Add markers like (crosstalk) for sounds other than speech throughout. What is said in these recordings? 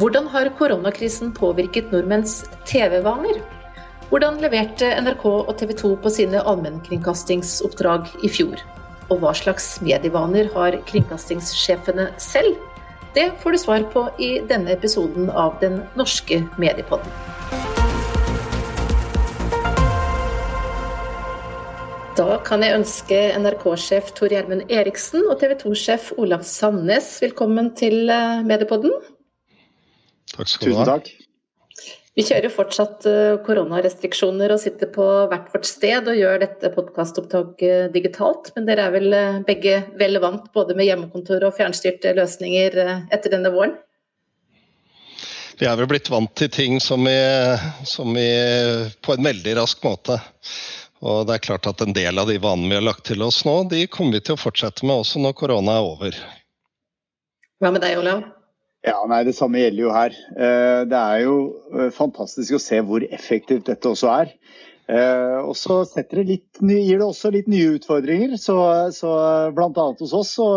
Hvordan har koronakrisen påvirket nordmenns TV-vaner? Hvordan leverte NRK og TV 2 på sine allmennkringkastingsoppdrag i fjor? Og hva slags medievaner har kringkastingssjefene selv? Det får du svar på i denne episoden av Den norske mediepodden. Da kan jeg ønske NRK-sjef Tor Gjermund Eriksen og TV 2-sjef Olav Sandnes velkommen til eh, Mediepodden. Takk skal du ha. Tusen takk. Vi kjører fortsatt eh, koronarestriksjoner og sitter på hvert vårt sted og gjør dette podkastopptaket digitalt, men dere er vel eh, begge vel vant både med hjemmekontor og fjernstyrte løsninger etter denne våren? Vi er vel blitt vant til ting som vi, som vi på en veldig rask måte. Og det er klart at En del av de vanene vi har lagt til oss nå, de kommer vi til å fortsette med også når korona er over. Hva med deg, Olav? Ja, nei, Det samme gjelder jo her. Eh, det er jo eh, fantastisk å se hvor effektivt dette også er. Eh, og så gir det også litt nye utfordringer. Så, så Bl.a. hos oss så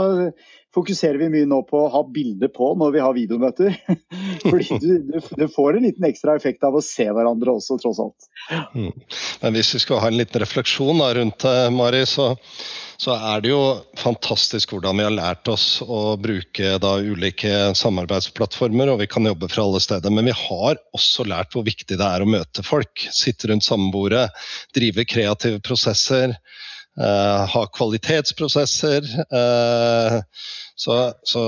fokuserer vi mye nå på å ha bilde på når vi har videomøter. (laughs) Fordi du, du, du, får en liten ekstra effekt av å se hverandre også, tross alt. Mm. Men hvis vi skal ha en liten refleksjon da, rundt det, Mari, så, så, er det jo fantastisk hvordan vi har lært oss å bruke da, ulike samarbeidsplattformer, og vi kan jobbe fra alle steder. Men vi har også lært hvor viktig det er å møte folk. Sitte rundt samboere, drive kreative prosesser. Uh, ha kvalitetsprosesser. Uh, så, så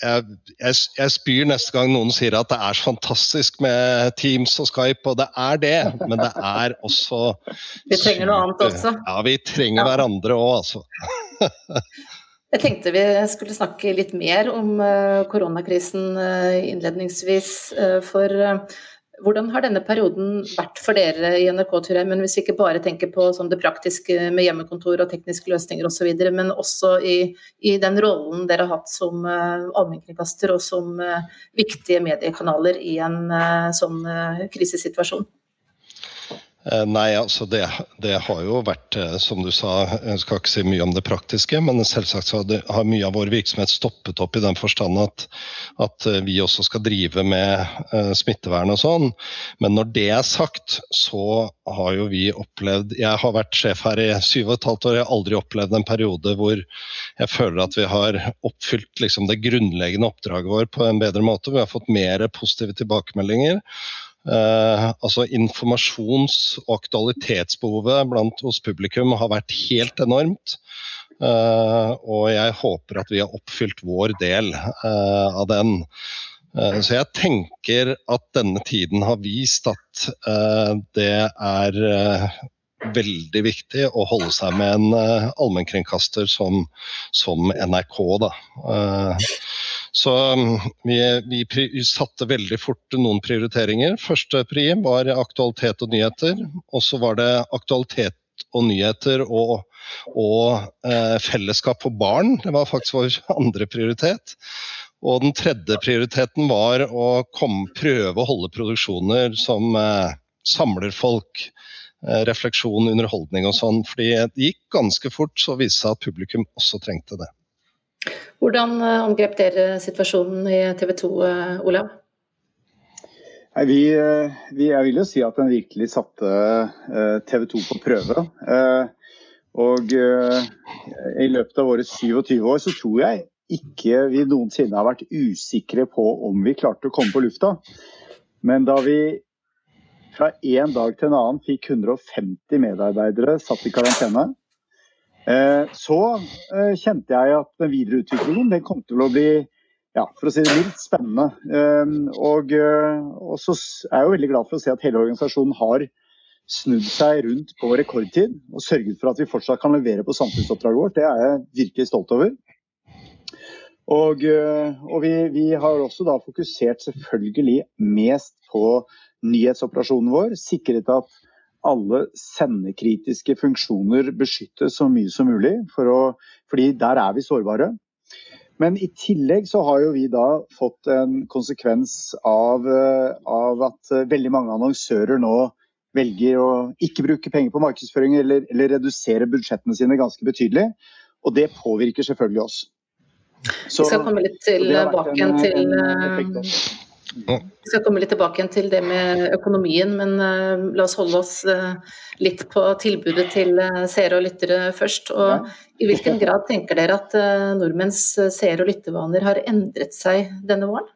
jeg, jeg, jeg, spyr neste gang noen sier at det er så fantastisk med Teams og Skype, og det er det, men det er også Vi trenger noe annet også. Ja, vi trenger ja. hverandre òg, altså. (laughs) jeg tenkte vi skulle snakke litt mer om uh, koronakrisen innledningsvis. For hvordan har denne perioden vært for dere i NRK, Turheim? Men hvis vi ikke bare tenker på sånn det praktiske med hjemmekontor og tekniske løsninger osv., men også i, i, den rollen dere har hatt som uh, allmennkringkaster og som uh, viktige mediekanaler i en uh, sånn krisesituasjon? Eh, nei, altså det, det, har jo vært, eh, som du sa, jeg skal ikke si mye om det praktiske, men selvsagt har mye av vår virksomhet stoppet opp i den forstand at, at eh, vi også skal drive med smittevern og sånn. Men når det er sagt, så har jo vi opplevd Jeg har vært sjef her i syv og et halvt år, jeg har aldri opplevd en periode hvor jeg føler at vi har oppfylt liksom, det grunnleggende oppdraget vår på en bedre måte. Vi har fått mer positive tilbakemeldinger. Uh, altså Informasjons- og aktualitetsbehovet blant hos publikum har vært helt enormt. Uh, og jeg håper at vi har oppfylt vår del uh, av den. så jeg tenker at denne tiden har vist at det er veldig viktig å holde seg med en allmennkringkaster som, som NRK. da. Så vi, vi, vi, satte veldig fort noen prioriteringer. Første pri var aktualitet og nyheter. Og så var det aktualitet og nyheter og, og eh, fellesskap for barn. Det var faktisk vår andre prioritet. Og den tredje prioriteten var å komme, prøve å holde produksjoner som eh, samler folk. Eh, refleksjon, underholdning og sånn. Fordi det gikk ganske fort, så viste det seg at publikum også trengte det. Hvordan eh, angrep dere situasjonen i TV 2, eh, Olav? Nei, vi, eh, vi, jeg vil jo si at den virkelig satte TV 2 på prøve. Og i løpet av våre 27 år så tror jeg ikke vi noensinne har vært usikre på om vi klarte å komme på lufta. Men da vi fra en dag til en annen fikk 150 medarbeidere satt i karantene, så eh, kjente jeg at den videre utviklingen den kom til å bli ja, for å si det mildt spennende. Eh, og, og, så er jeg jo veldig glad for å se at hele organisasjonen har snudd seg rundt på rekordtid og sørget for at vi fortsatt kan levere på samfunnsoppdraget vårt. Det er jeg virkelig stolt over. Og, og vi, vi, har også da fokusert selvfølgelig mest på nyhetsoperasjonen vår. Sikret at alle sendekritiske funksjoner beskyttes så mye som mulig, for å, fordi der er vi sårbare. Men i tillegg så har jo vi da fått en konsekvens av, eh, av at eh, veldig mange annonsører nå velger å ikke bruke penger på markedsføring eller, eller redusere budsjettene sine ganske betydelig. Og det påvirker selvfølgelig oss. Så, vi skal komme litt tilbake til, Vi skal komme litt tilbake til det med økonomien, men uh, la oss holde oss uh, litt på tilbudet til uh, seere og lyttere først. Og. I hvilken grad tenker dere at nordmenns seere- og lyttevaner har endret seg denne våren?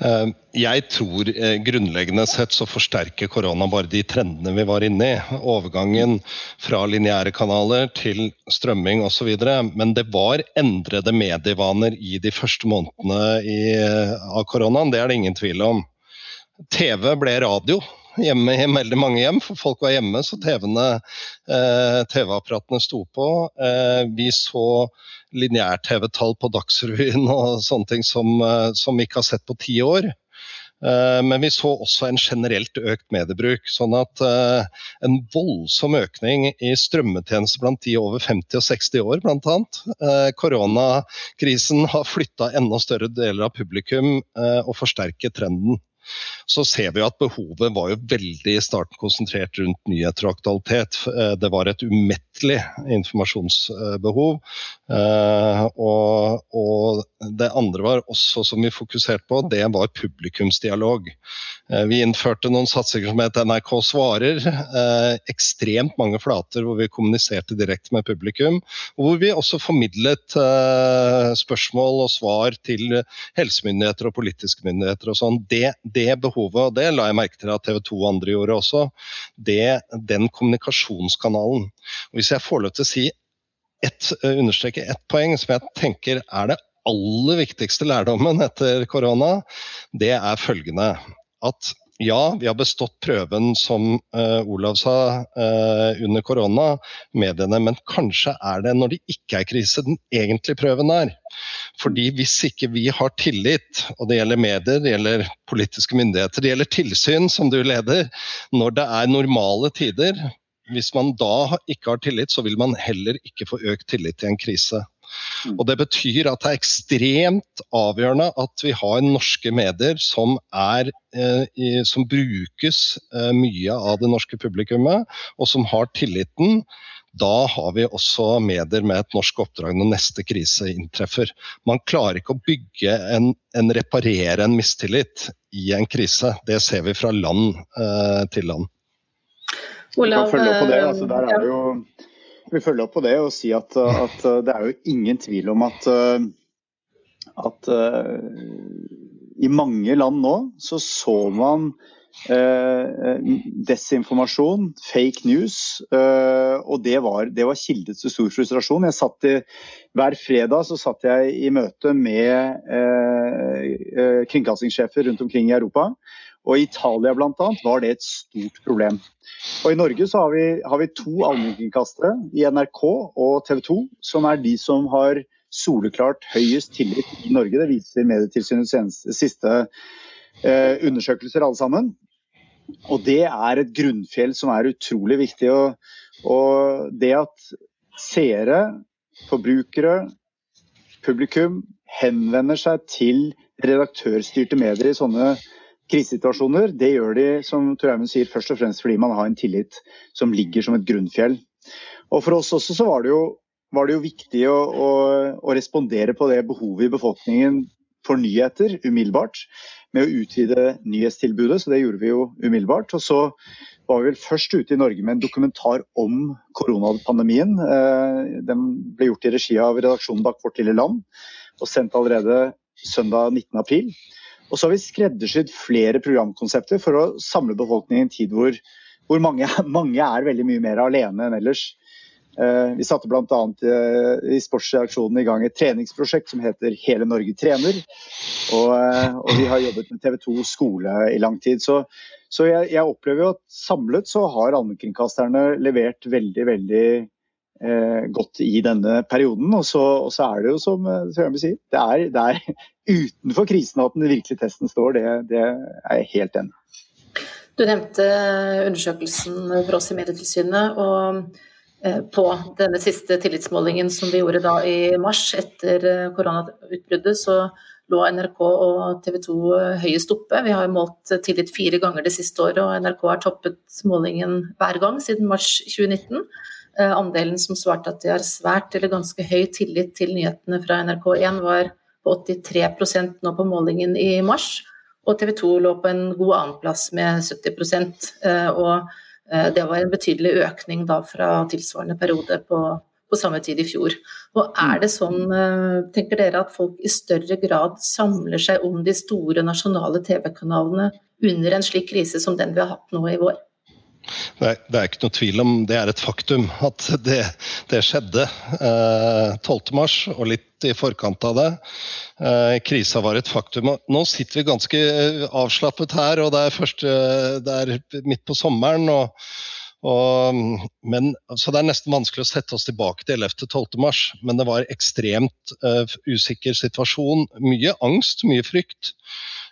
Eh, jeg tror eh, grunnleggende sett så forsterker korona bare de trendene vi var inne i. Overgangen fra lineære kanaler til strømming osv. Men det var endrede medievaner i de første månedene i, eh, av koronaen, det er det ingen tvil om. TV ble radio hjemme i veldig mange hjem, for folk var hjemme, så TV-apparatene sto på. vi så lineær-TV-tall på Dagsrevyen og sånne ting som, eh, som, vi ikke har sett på ti år. Eh, men vi så også en generelt økt mediebruk. Sånn at en voldsom økning i strømmetjenester blant de over 50 og 60 år, bl.a. Koronakrisen har flytta enda større deler av publikum og forsterket trenden så ser vi at behovet var jo veldig i starten konsentrert rundt nyheter og aktualitet. Eh, det var et umettelig informasjonsbehov. Eh, og, og, det andre var også som vi fokuserte på, det var publikumsdialog. Eh, vi innførte noen satsinger som het NRK svarer. Ekstremt mange flater hvor vi kommuniserte direkte med publikum. Og hvor vi også formidlet spørsmål og svar til helsemyndigheter og politiske myndigheter og sånn. Det, det behovet, og det la jeg merke til at TV 2 og andre gjorde også, det, den kommunikasjonskanalen. Og hvis jeg får lov til å si et, eh, understreke ett poeng som jeg tenker er det aller viktigste lærdommen etter korona, det er følgende. At ja, vi har bestått prøven, som uh, Olav sa, uh, under korona, mediene. Men kanskje er det når det ikke er krise, den egentlige prøven er. Fordi hvis ikke vi har tillit, og det gjelder medier, det gjelder politiske myndigheter, det gjelder tilsyn, som du leder, når det er normale tider, hvis man da ikke har tillit, så vil man heller ikke få økt tillit i en krise. Mm. Og Det betyr at det er ekstremt avgjørende at vi har norske medier som, er, eh, som brukes eh, mye av det norske publikummet, og som har tilliten. Da har vi også medier med et norsk oppdrag når neste krise inntreffer. Man klarer ikke å bygge en, en reparere en mistillit i en krise. Det ser vi fra land eh, til land. Olav, altså, der er det jo vil følge opp på det og si at, at uh, det er jo ingen tvil om at, uh, at i mange land nå så så man desinformasjon, fake news, og det var, det var kilde til stor frustrasjon. I, hver fredag så satt jeg i møte med kringkastingssjefer rundt omkring i Europa. Og I Italia bl.a. var det et stort problem. Og I Norge så har vi, har vi to allmennkringkastere i NRK og TV 2, som er de som har soleklart høyest tillit i Norge. Det viser Medietilsynets siste eh, undersøkelser alle sammen. Og det er et grunnfjell som er utrolig viktig. Og, og det at seere, forbrukere, publikum henvender seg til redaktørstyrte medier i sånne krisesituasjoner, det gjør de som Torheimen sier, først og fremst fordi man har en tillit som ligger som et grunnfjell. Og For oss også så var det jo, var det jo viktig å, å, å, respondere på det behovet i befolkningen for nyheter umiddelbart, med å utvide nyhetstilbudet. Så det gjorde vi jo umiddelbart. Og så var vi vel først ute i Norge med en dokumentar om koronapandemien. Eh, den ble gjort i regi av redaksjonen bak Vårt lille land og sendt allerede søndag 19.4. Og så har vi skreddersydd flere programkonsepter for å samle befolkningen i en tid hvor, hvor mange, (laughs) mange, er veldig mye mer alene enn ellers. Uh, vi satte bl.a. Uh, i sportsreaksjonen i gang et treningsprosjekt som heter Hele Norge trener. Og, uh, og vi har jobbet med TV 2 skole i lang tid. Så, så jeg, jeg, opplever jo at samlet så har allmennkringkasterne levert veldig, veldig eh, godt i denne perioden. Og så, og så, er det jo som Søren sier, det er, det er (laughs) utenfor krisen at den virkelige testen står. Det, det er jeg helt enig. Du nevnte undersøkelsen for oss i Medietilsynet. og eh, på denne siste tillitsmålingen som vi gjorde da i mars etter eh, koronautbruddet, så lå NRK og TV 2 høyest oppe. Vi har målt tillit fire ganger det siste året, og NRK har toppet målingen hver gang siden mars 2019. Eh, andelen som svarte at de har svært eller ganske høy tillit til nyhetene fra NRK1 var på 83% nå på målingen i mars. Og TV 2 lå på en god annenplass med 70% og det var en betydelig økning da fra tilsvarende periode på, på samme tid i fjor. Og er det sånn, tenker dere, at folk i større grad samler seg om de store nasjonale TV-kanalene under en slik krise som den vi har hatt nå i vår? Det er, det er, ikke noe tvil om det er et faktum at det, det skjedde eh, 12.3 og litt i forkant av det. Eh, krisa var et faktum. Nå sitter vi ganske avslappet her, og det er, første, det er midt på sommeren. og, og men, så Det er nesten vanskelig å sette oss tilbake til 11.-12. men det var ekstremt eh, usikker situasjon. Mye angst, mye frykt.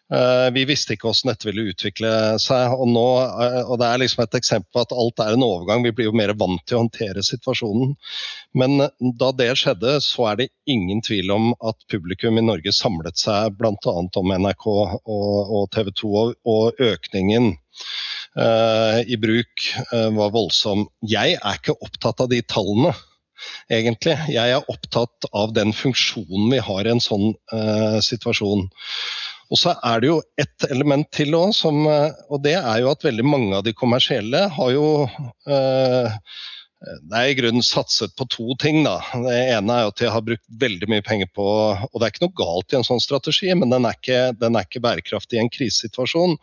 Eh, vi visste ikke hvordan dette ville utvikle seg. Og, nå, eh, og Det er liksom et eksempel på at alt er en overgang. Vi blir jo mer vant til å håndtere situasjonen. Men eh, da det skjedde, så er det ingen tvil om at publikum i Norge samlet seg bl.a. om NRK og, og TV 2, og, og økningen uh, i bruk uh, var voldsom. Jeg er ikke opptatt av de tallene egentlig. Jeg er opptatt av den funksjonen vi har i en sånn uh, situasjon. Og så er det jo ett element til òg, eh, og det er jo at veldig mange av de kommersielle har jo øh, det er i grunnen satset på to ting. da. Det ene er at de har brukt veldig mye penger på Og det er ikke noe galt i en sånn strategi, men den er ikke, den er ikke bærekraftig i en krisesituasjon.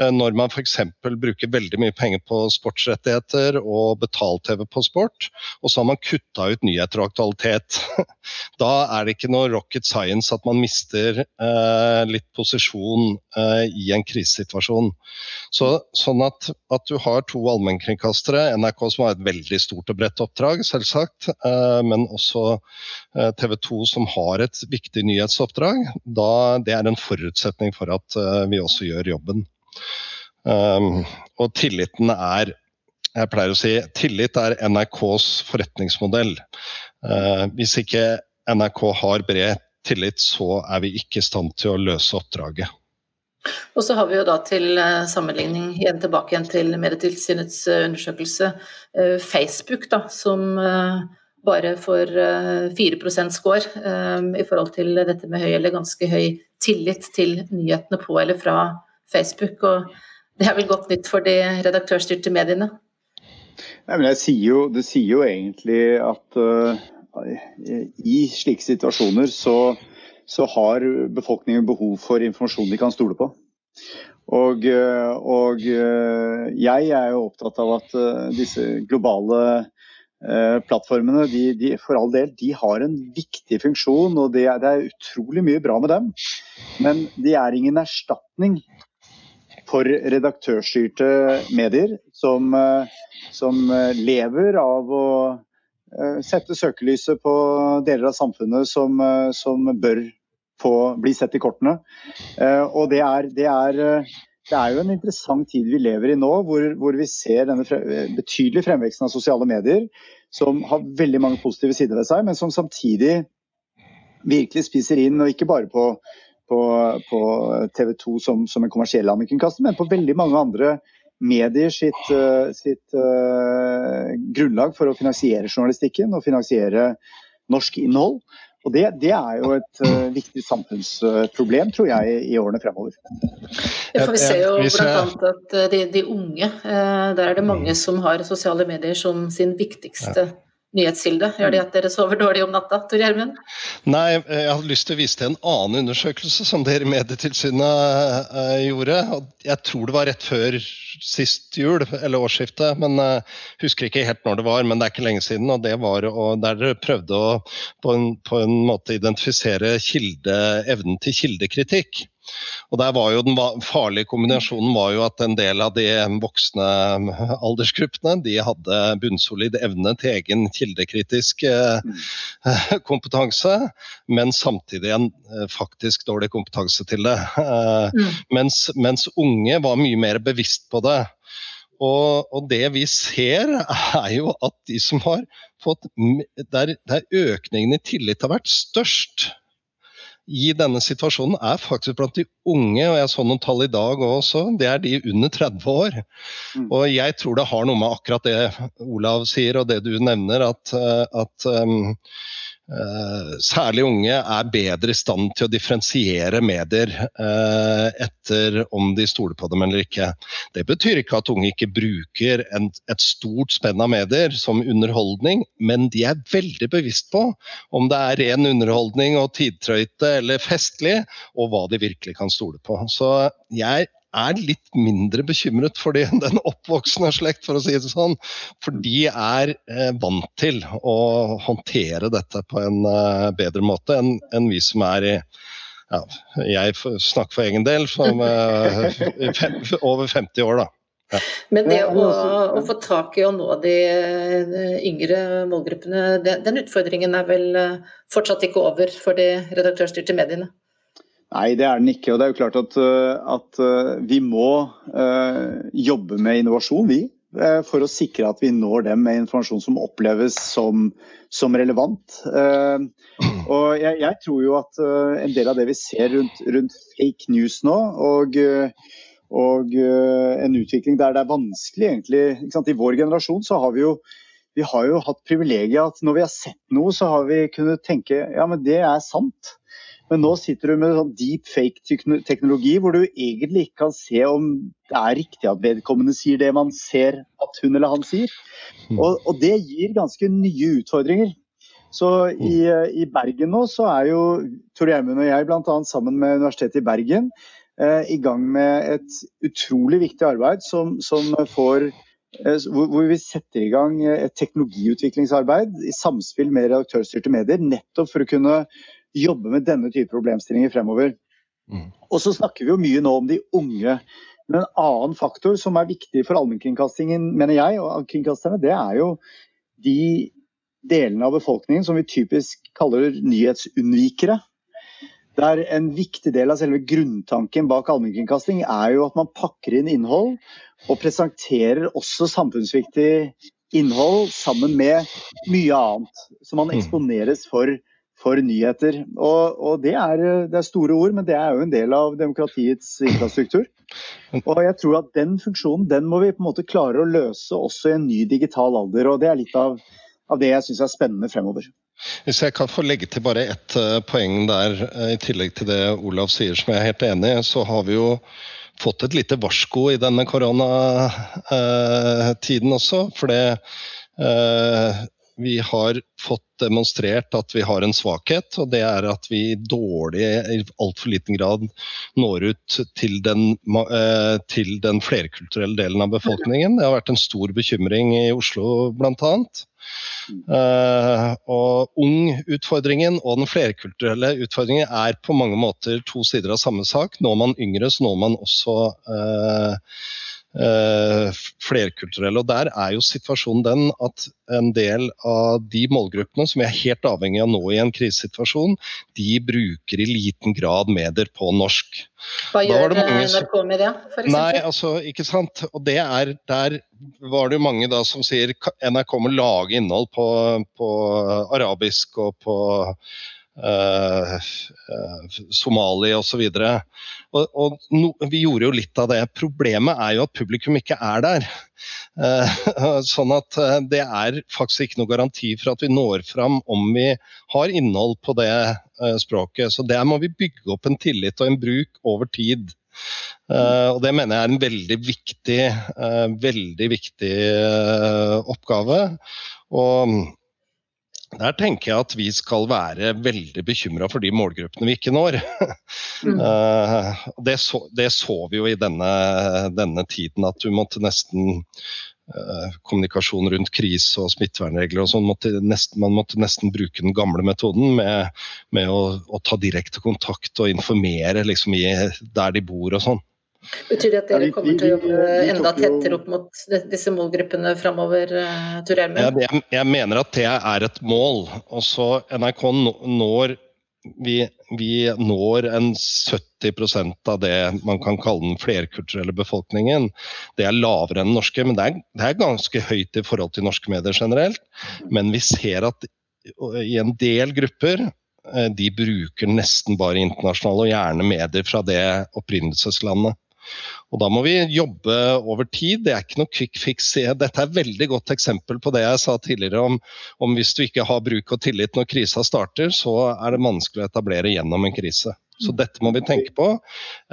Eh, når man f.eks. bruker veldig mye penger på sportsrettigheter og betalt-TV på sport, og så har man kutta ut nyheter og aktualitet. (laughs) Da er det ikke noe rocket science at man mister eh, litt posisjon eh, i en krisesituasjon. Så, sånn at, at du har to allmennkringkastere, NRK som har et veldig stort og bredt oppdrag, selvsagt, eh, men også eh, TV 2 som har et viktig nyhetsoppdrag. Da, det er en forutsetning for at eh, vi også gjør jobben. Og tilliten er jeg pleier å si tillit er NRKs forretningsmodell. Hvis ikke NRK har bred tillit, så er vi ikke i stand til å løse oppdraget. Og så har vi jo da til eh, sammenligning igjen tilbake igjen til Medietilsynets eh, undersøkelse eh, Facebook, da, som bare får 4% score i forhold til dette med høy eller ganske høy tillit til nyhetene på eller fra Facebook. Og det er vel godt nytt for de redaktørstyrte mediene? Nei, men sier jo, det sier jo egentlig at uh, i slike situasjoner så så har befolkningen behov for informasjon de kan stole på. Og, eh, og eh, jeg er jo opptatt av at eh, disse globale plattformene de, de, for all del, de har en viktig funksjon, og det er, det er, utrolig mye bra med dem. Men de er ingen erstatning for redaktørstyrte medier som, som lever av å sette søkelyset på deler av samfunnet som, som bør få bli sett i kortene. Eh, og det er, det, er, eh, det er, jo en interessant tid vi lever i nå, hvor, hvor vi ser denne fre betydelige fremveksten av sosiale medier, som har veldig mange positive sider ved seg, men som samtidig virkelig spiser inn, og ikke bare på, på, på TV 2 som, som en kommersiell allmennkringkaster, men på veldig mange andre medier sitt, eh, sitt uh, grunnlag for å finansiere journalistikken og finansiere norsk innhold. Og det, det, er jo et uh, viktig samfunnsproblem, tror jeg, i årene fremover. Ja, for Vi ser jo bl.a. at eh, de, de unge, uh, der er det mange som har sosiale medier som sin viktigste ja nyhetskilde? Gjør det at dere sover dårlig om natta, Tor Gjermund? Nei, jeg hadde lyst til å vise til en annen undersøkelse som dere i Medietilsynet uh, gjorde. Jeg tror det var rett før sist jul, eller årsskiftet. men jeg Husker ikke helt når det var, men det er ikke lenge siden. og det var og Der dere prøvde å på en, på en måte identifisere kilde, evnen til kildekritikk. Og der var jo Den farlige kombinasjonen var jo at en del av de voksne aldersgruppene de hadde bunnsolid evne til egen kildekritisk eh, (laughs) kompetanse, men samtidig en eh, faktisk dårlig kompetanse til det. Eh, mm. Mens, mens unge var mye mer bevisst på det. Og, og, det vi ser, (laughs) er jo at de som har fått Der, der økningen i tillit har vært størst, i denne situasjonen er faktisk blant de unge, og jeg så noen tall i dag også, det er de under 30 år. Mm. Og jeg tror det har noe med akkurat det Olav sier og det du nevner, at, at um, Eh, særlig unge er bedre i stand til å differensiere medier eh, etter om de stoler på dem eller ikke. Det betyr ikke at unge ikke bruker et stort spenn av medier som underholdning, men de er veldig bevisst på om det er ren underholdning og tidtrøyte eller festlig, og hva de virkelig kan stole på. Så jeg er litt mindre bekymret for den oppvoksende slekt, for å si det sånn. For de er eh, vant til å håndtere dette på en eh, bedre måte enn en vi som er i ja, Jeg snakker for egen del, som eh, fem, over 50 år, da. Ja. Men det å, å, få tak i å nå de, de yngre målgruppene, det, den utfordringen er vel eh, fortsatt ikke over for de redaktørstyrte mediene? Nei, det er den ikke. og det er jo klart at, eh, at eh, Vi må uh, jobbe med innovasjon, vi. For å sikre at vi når dem med informasjon som oppleves som, som relevant. Og jeg, jeg, tror jo at en del av det vi ser rundt, rundt fake news nå, og, og en utvikling der det er vanskelig egentlig I vår generasjon så har vi jo vi har jo hatt privilegiet at når vi har sett noe, så har vi kunnet tenke ja, men det er sant. Men nå sitter du med sånn deep fake-teknologi hvor du egentlig ikke kan se om det er riktig at vedkommende sier det man ser at hun eller han sier. Hmm. Og, og det gir ganske nye utfordringer. Så i, i, Bergen nå så er jo Tor Gjermund og jeg bl.a. sammen med Universitetet i Bergen eh, i gang med et utrolig viktig arbeid som, som får eh, hvor vi setter i gang et teknologiutviklingsarbeid i samspill med redaktørstyrte medier, nettopp for å kunne jobbe med denne type problemstillinger fremover. Mm. Og så snakker vi jo mye nå om de unge. Men en annen faktor som er viktig for allmennkringkastingen, mener jeg, og kringkasterne, det er jo de delene av befolkningen som vi typisk kaller nyhetsunnvikere. Der en viktig del av selve grunntanken bak allmennkringkasting er jo at man pakker inn innhold og presenterer også samfunnsviktig innhold sammen med mye annet. Så man mm. eksponeres for for nyheter. Og, og det, er, det, er, store ord, men det er jo en del av demokratiets infrastruktur. Og jeg tror at den funksjonen den må vi på en måte klare å løse også i en ny digital alder. Og det er litt av, av det jeg syns er spennende fremover. Hvis jeg kan få legge til bare ett uh, poeng der, uh, i tillegg til det Olav sier, som jeg er helt enig i, så har vi jo fått et lite varsko i denne koronatiden også. For det vi har fått demonstrert at vi har en svakhet, og det er at vi dårlig, i altfor liten grad når ut til den, eh, til den, flerkulturelle delen av befolkningen. Det har vært en stor bekymring i Oslo bl.a. Uh, og ung-utfordringen og den flerkulturelle utfordringen er på mange måter to sider av samme sak. Når man yngre, så når man også uh, Eh, flerkulturelle. Og Der er jo situasjonen den at en del av de målgruppene som vi er helt avhengig av nå i en krisesituasjon, de bruker i liten grad medier på norsk. Hva gjør NRK med det, f.eks.? Nei, altså, ikke sant. Og det er, Der var det jo mange da som sier NRK må lage innhold på, på arabisk og på Uh, uh, Somali osv. Og, og no, vi gjorde jo litt av det. Problemet er jo at publikum ikke er der. Uh, (laughs) sånn at det er faktisk ikke noe garanti for at vi når fram om vi har innhold på det språket. Så der må vi bygge opp en tillit og en bruk over tid. og Det mener jeg er en veldig viktig, veldig viktig oppgave. Og der tenker jeg at vi skal være veldig bekymra for de målgruppene vi ikke når. (laughs) Mm. Eh, det, så, det, så, vi jo i denne, denne tiden, at du måtte nesten uh, Kommunikasjon rundt krise og smittevernregler og sånn, man måtte nesten bruke den gamle metoden med, med å, å, ta direkte kontakt og informere liksom, i, der de bor og sånn. Betyr det at dere kommer til å jobbe enda tettere opp mot disse målgruppene framover, eh? Ja, jeg mener at det er et mål. Også NRK når vi, vi, når en 70% av det man kan kalle den flerkulturelle befolkningen. Det er lavere enn norske, men det er, det er, ganske høyt i forhold til norske medier generelt. Men vi ser at i en del grupper eh, de bruker nesten bare internasjonale og gjerne medier fra det opprinnelseslandet. Og Da må vi jobbe over tid. Det er ikke noe quick fix. Dette er et veldig godt eksempel på det jeg sa tidligere om, om hvis du ikke har bruk og tillit når krisa starter, så er det vanskelig å etablere gjennom en krise. Så dette må vi tenke på.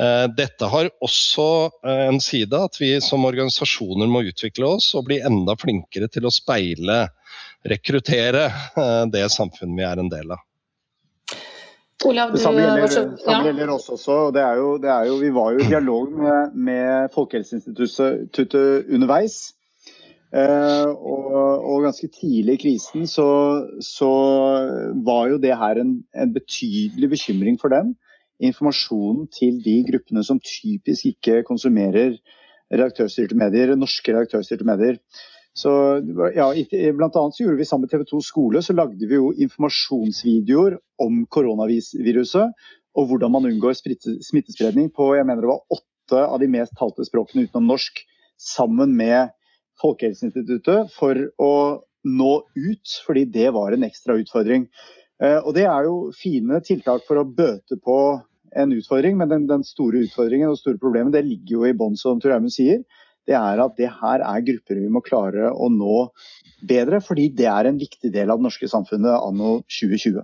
Eh, dette har også eh, en side at vi som organisasjoner må utvikle oss og bli enda flinkere til å speile, rekruttere eh, det samfunnet vi er en del av. Olav, det samme gjelder, så, ja. samme gjelder oss også. Det er jo, det er jo, vi var jo i dialog med, med Folkehelseinstituttet underveis. Eh, og, og, ganske tidlig i krisen så, så var jo det her en, en, betydelig bekymring for dem. Informasjonen til de gruppene som typisk ikke konsumerer redaktørstyrte medier, norske redaktørstyrte medier. Så ja, blant annet så gjorde vi sammen med TV 2 skole så lagde vi jo informasjonsvideoer om koronaviruset og hvordan man unngår smittespredning på jeg mener det var åtte av de mest talte språkene utenom norsk, sammen med Folkehelseinstituttet for å nå ut, fordi det var en ekstra utfordring. Eh, og Det er jo fine tiltak for å bøte på en utfordring, men den, den store utfordringen og store problemet det ligger jo i bånn, som Tor Eimund sier det er at det her er grupper vi må klare å nå bedre, fordi det er en viktig del av det norske samfunnet anno 2020.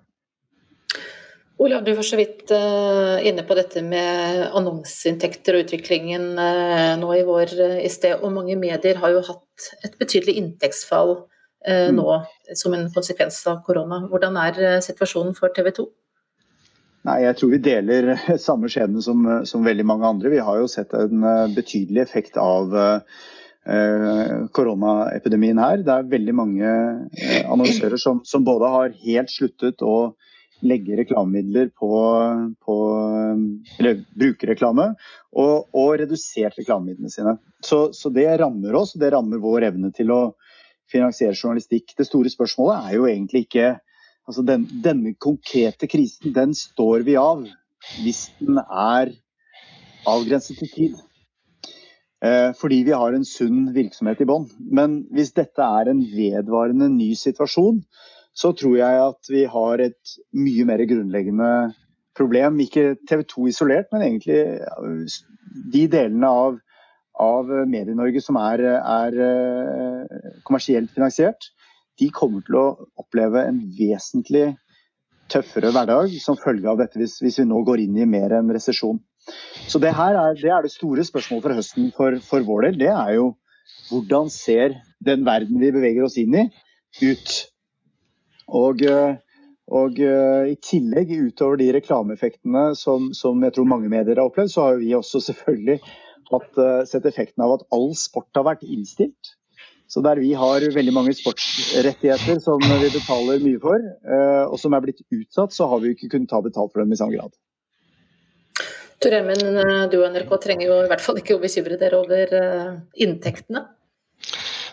Olav, du var så vidt uh, inne på dette med annonseinntekter og utviklingen uh, nå i vår uh, i sted. Og mange medier har jo hatt et betydelig inntektsfall mm. nå som en konsekvens av korona. Hvordan er situasjonen for TV 2? Nei, Jeg tror vi deler (laughs) samme skjebne som, som, veldig mange andre. Vi har jo sett en eh, betydelig effekt av eh, koronaepidemien her. Det er veldig mange eh, annonsører som, som, både har helt sluttet å legge reklamemidler på, på eller brukerreklame, og, og redusert reklamemidlene sine. Så, så, det rammer oss, og det rammer vår evne til å finansiere journalistikk. Det store spørsmålet er jo egentlig ikke Altså den, denne konkrete krisen, den står vi av hvis den er avgrenset til tid. Eh, fordi vi har en sunn virksomhet i bånn. Men hvis dette er en vedvarende ny situasjon, så tror jeg at vi har et mye mer grunnleggende problem. Ikke TV 2 isolert, men egentlig de delene av, av Medie-Norge som er, er eh, kommersielt finansiert de kommer til å oppleve en vesentlig tøffere hverdag som følge av dette, hvis, hvis vi nå går inn i mer en resesjon. Så det her er det, er det store spørsmålet for høsten for, for, vår del. Det er jo hvordan ser den verden vi beveger oss inn i, ut? Og, og i tillegg, utover de reklameeffektene som, som, jeg tror mange medier har opplevd, så har vi også selvfølgelig hatt, sett effekten av at all sport har vært innstilt. Så der vi har veldig mange sportsrettigheter som vi betaler mye for, eh, og som er blitt utsatt, så har vi ikke kunnet ta betalt for dem i samme grad. Tor Emmen, eh, du og NRK trenger jo i hvert fall ikke å bekymre dere over eh, inntektene?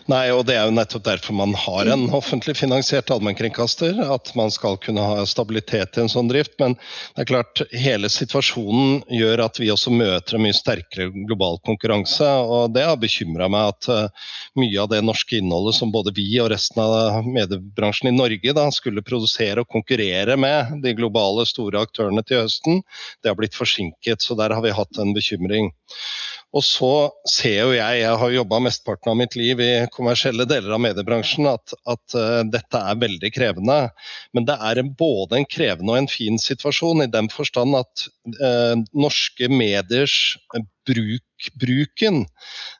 Nei, og det er jo nettopp derfor man har en offentlig finansiert allmennkringkaster. At man skal kunne ha stabilitet i en sånn drift. Men det er klart, hele situasjonen gjør at vi også møter en mye sterkere global konkurranse. Og det har bekymra meg at uh, mye av det norske innholdet som både vi og resten av mediebransjen i Norge da, skulle produsere og konkurrere med de globale store aktørene til høsten, det har blitt forsinket. Så der har vi hatt en bekymring. Og så ser jo jeg, jeg har jobba mesteparten av mitt liv i kommersielle deler av mediebransjen, at, at uh, dette er veldig krevende. Men det er en, både en krevende og en fin situasjon, i den forstand at uh, norske mediers bruk bruken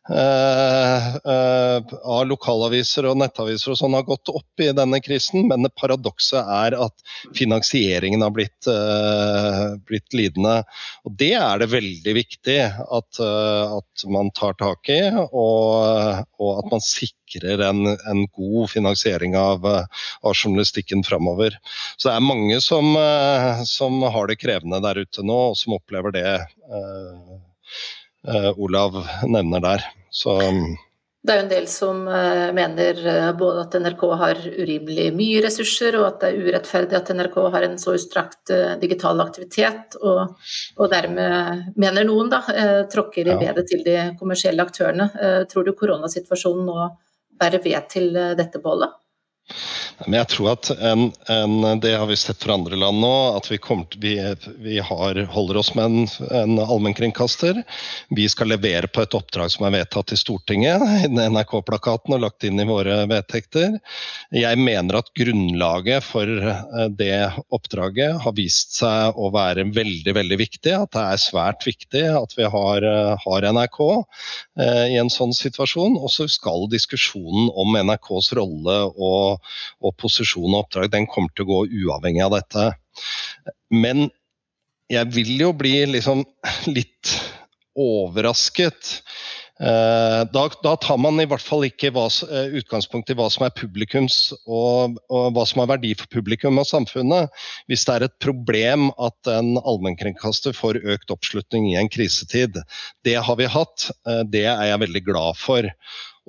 eh, eh, av lokalaviser og nettaviser og sånn har gått opp i denne krisen, men det paradokset er at finansieringen har blitt, eh, blitt lidende. Og Det er det veldig viktig at, eh, at man tar tak i, og, og at man sikrer en, en god finansiering av, av, journalistikken framover. Så det er mange som, eh, som, har det krevende der ute nå, og som opplever det. Eh, Eh, Olav nevner der. Så um, det er jo en del som eh, mener eh, både at NRK har urimelig mye ressurser, og at det er urettferdig at NRK har en så utstrakt digital aktivitet, og, og dermed, mener noen, da, tråkker i bedet til de kommersielle aktørene. Tror du koronasituasjonen nå bærer ved til dette bålet? Men jeg tror at en, en, Det har vi sett fra andre land nå. At vi, kommer, vi, vi har, holder oss med en, en allmennkringkaster. Vi skal levere på et oppdrag som er vedtatt i Stortinget, NRK-plakaten og lagt inn i våre vedtekter. Jeg mener at grunnlaget for eh, det oppdraget har vist seg å være veldig veldig viktig. At det er svært viktig at vi har, eh, har NRK eh, i en sånn situasjon. Og så skal diskusjonen om NRKs rolle og, og og posisjon og oppdrag, den kommer til å gå uavhengig av dette. Men jeg vil jo bli liksom litt overrasket. Eh, da, da, tar man i hvert fall ikke eh, utgangspunkt i hva som er publikums og, og, hva som har verdi for publikum og samfunnet. Hvis det er et problem at en allmennkringkaster får økt oppslutning i en krisetid. Det har vi hatt, eh, det er jeg veldig glad for.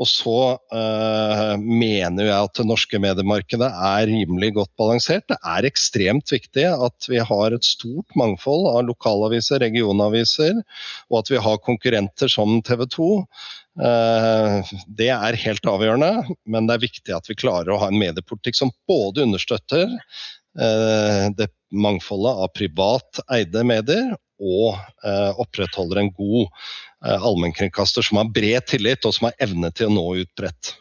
Og så uh, mener jeg at det norske mediemarkedet er rimelig godt balansert. Det er ekstremt viktig at vi har et stort mangfold av lokalaviser, regionaviser, og at vi har konkurrenter som TV 2. Uh, eh, det er helt avgjørende, men det er viktig at vi klarer å ha en mediepolitikk som både understøtter uh, det mangfoldet av privat eide medier, og opprettholder en god Eh, allmennkringkaster som har bred tillit, og som har evne til å nå ut bredt.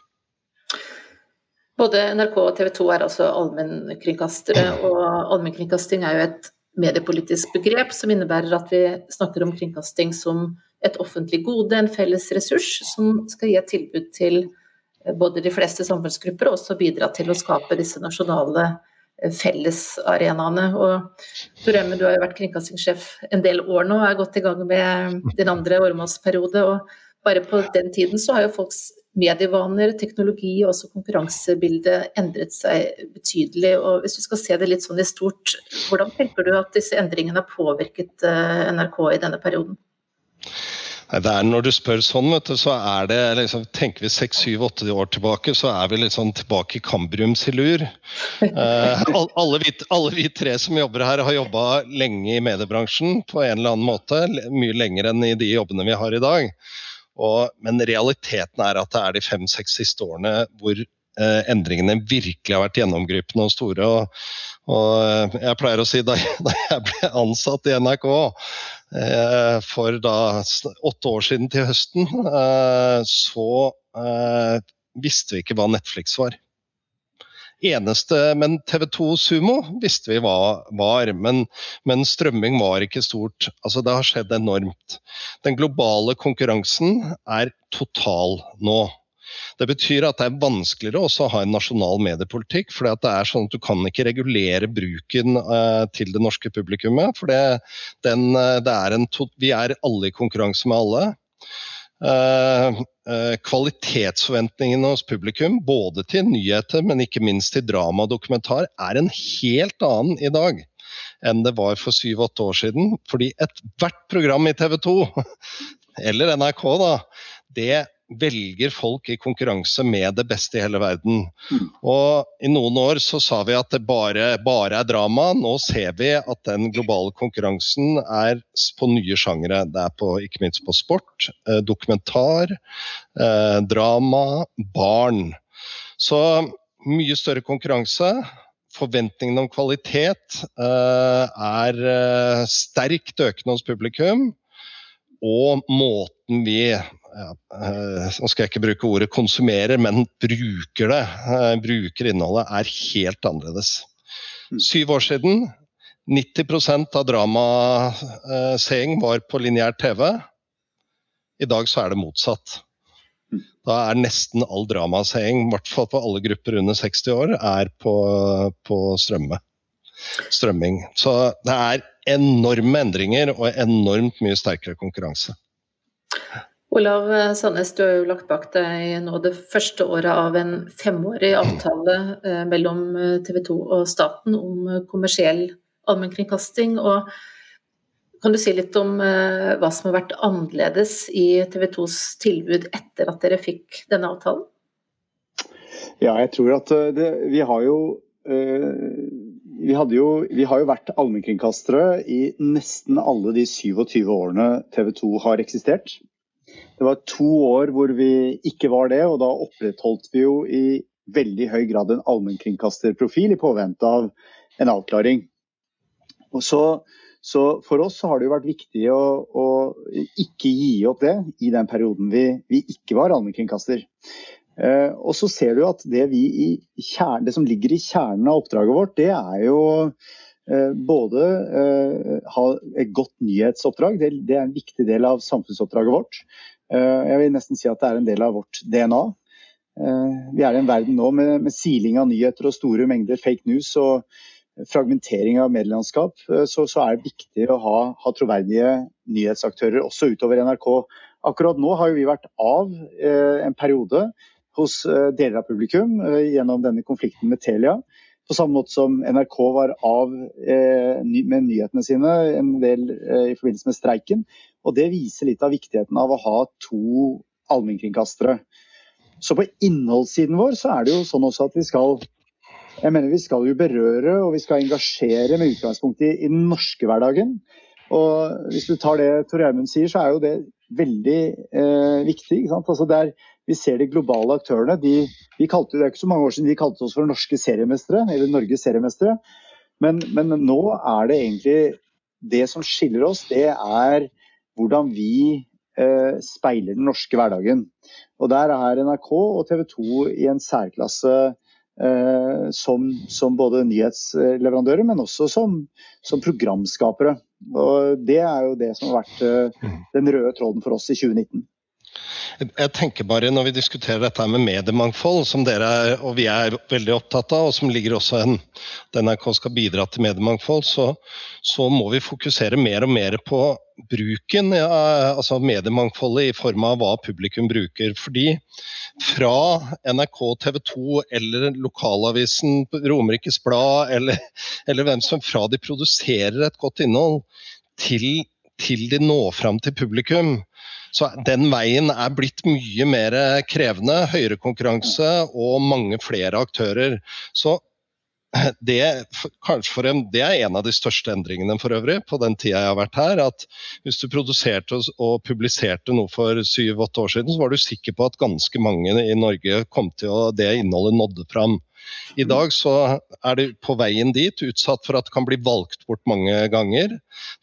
Både NRK og TV 2 er altså allmennkringkastere, og allmennkringkasting er jo et mediepolitisk begrep som innebærer at vi snakker om kringkasting som et offentlig gode, en felles ressurs som skal gi et tilbud til både de fleste samfunnsgrupper, og også bidra til å skape disse nasjonale fellesarenaene. Og Tor Emme, du har jo vært kringkastingssjef en del år nå, og er godt i gang med din andre åremålsperiode. og Bare på den tiden så har jo folks medievaner, teknologi og også konkurransebildet endret seg betydelig. og Hvis du skal se det litt sånn i stort, hvordan tenker du at disse endringene har påvirket eh, NRK i denne perioden? Det er Når du spør sånn, vet du, så er det liksom, tenker vi seks, syv, åtte år tilbake, så er vi litt sånn tilbake i kambriumsilur. Eh, alle, vi, alle, vi, tre som jobber her, har jobba lenge i mediebransjen på en eller annen måte. Mye lenger enn i de jobbene vi har i dag. Og, men realiteten er at det er de fem-seks siste årene hvor eh, endringene virkelig har vært gjennomgripende og store. Og, og eh, jeg pleier å si (laughs) da, jeg ble ansatt i NRK Eh, for da åtte år siden til høsten, eh, så visste vi ikke hva Netflix var. Eneste, men TV2 Sumo visste vi hva var, men, men, strømming var ikke stort. Altså Det har skjedd enormt. Den globale konkurransen er total nå. Det betyr at det er vanskeligere også å ha en nasjonal mediepolitikk. for det er sånn at Du kan ikke regulere bruken uh, til det norske publikummet. for det, den, uh, det er en Vi er alle i konkurranse med alle. Uh, kvalitetsforventningene hos publikum, både til nyheter, men ikke minst til drama og dokumentar, er en helt annen i dag enn det var for syv-åtte år siden. Fordi ethvert program i TV 2, (laughs) eller NRK, da, det velger folk i konkurranse med det beste i hele verden. Mm. Og I noen år så sa vi at det bare, bare, er drama. Nå ser vi at den globale konkurransen er på nye sjangere. Det er på, ikke minst på sport, eh, dokumentar, eh, drama, barn. Så mye større konkurranse. Forventningene om kvalitet eh, er eh, sterkt økende hos publikum. Og måten vi ja, eh, Nå skal jeg ikke bruke ordet konsumerer, men bruker det, eh, bruker innholdet, er helt annerledes. Mm. Syv år siden 90% av dramaseing var på lineær TV. I dag så er det motsatt. Mm. Da er nesten all dramaseing, i hvert fall på alle grupper under 60 år, er på, på strømme. strømming. Så det er enorme endringer og enormt mye sterkere konkurranse. Olav Sandnes, du har jo lagt bak deg nå det første året av en femårig (clears throat) avtale eh, mellom eh, TV 2 og staten om eh, kommersiell allmennkringkasting. Og kan du si litt om hva som har vært annerledes i TV 2s tilbud etter at dere fikk denne avtalen? Ja, jeg tror at det, vi har jo vi, jo, vi, har jo vært allmennkringkastere i nesten alle de 27 årene TV 2 har eksistert. Det var to år hvor vi ikke var det, og da opprettholdt vi jo i veldig høy grad en allmennkringkasterprofil i påvente av en avklaring. Og så, så For oss så har det jo vært viktig å, å, ikke gi opp det i den perioden vi, vi ikke var allmennkringkaster. Eh, og så ser du at det, kjern, det, som ligger i kjernen av oppdraget vårt, det er jo både eh, ha et godt nyhetsoppdrag, det, er en viktig del av samfunnsoppdraget vårt. Eh, jeg vil nesten si at det er en del av vårt DNA. Eh, vi er i en verden nå med, med siling av nyheter og store mengder fake news og fragmentering av medielandskap, eh, så, så, er det viktig å ha, ha, troverdige nyhetsaktører også utover NRK. Akkurat nå har vi vært av eh, en periode hos eh, deler av publikum eh, gjennom denne konflikten med Telia. På samme måte som NRK var av eh, med nyhetene sine en del i forbindelse med streiken. Og Det viser litt av viktigheten av å ha to allmennkringkastere. Så på innholdssiden vår så er det jo sånn også at vi skal jeg mener Vi skal jo berøre og vi skal engasjere med utgangspunkt i, i den norske hverdagen. Og Hvis du tar det Tor Gjermund sier, så er jo det veldig eh, viktig. Altså der vi ser de globale aktørene. De, de kalte, det er ikke så mange år siden de kalte oss for norske seriemestere, eller Norges seriemestere. Men, men, nå er det egentlig Det som skiller oss, det er hvordan vi eh, speiler den norske hverdagen. Og der er NRK og TV 2 i en særklasse eh, som, som, både nyhetsleverandører, men også som, som, programskapere. Og Det er jo det som har vært eh, mm. den røde tråden for oss i 2019. Jeg tenker bare Når vi diskuterer dette med mediemangfold, som dere er, og vi er veldig opptatt av, og som ligger også en NRK skal bidra til mediemangfold, så, så må vi fokusere mer og mer på bruken, ja, altså mediemangfoldet i form av hva publikum bruker. Fordi fra NRK, TV 2 eller lokalavisen Romerikes Blad, eller, eller hvem som fra de produserer et godt innhold, til, til de når fram til publikum, så den veien er blitt mye mer krevende. Høyere konkurranse og mange flere aktører. Så det, en, det, er en av de største endringene for øvrig på den tida jeg har vært her. at Hvis du produserte og publiserte noe for syv-åtte år siden, så var du sikker på at ganske mange i Norge kom til å det innholdet nådde fram. I dag så er det på veien dit utsatt for at det kan bli valgt bort mange ganger.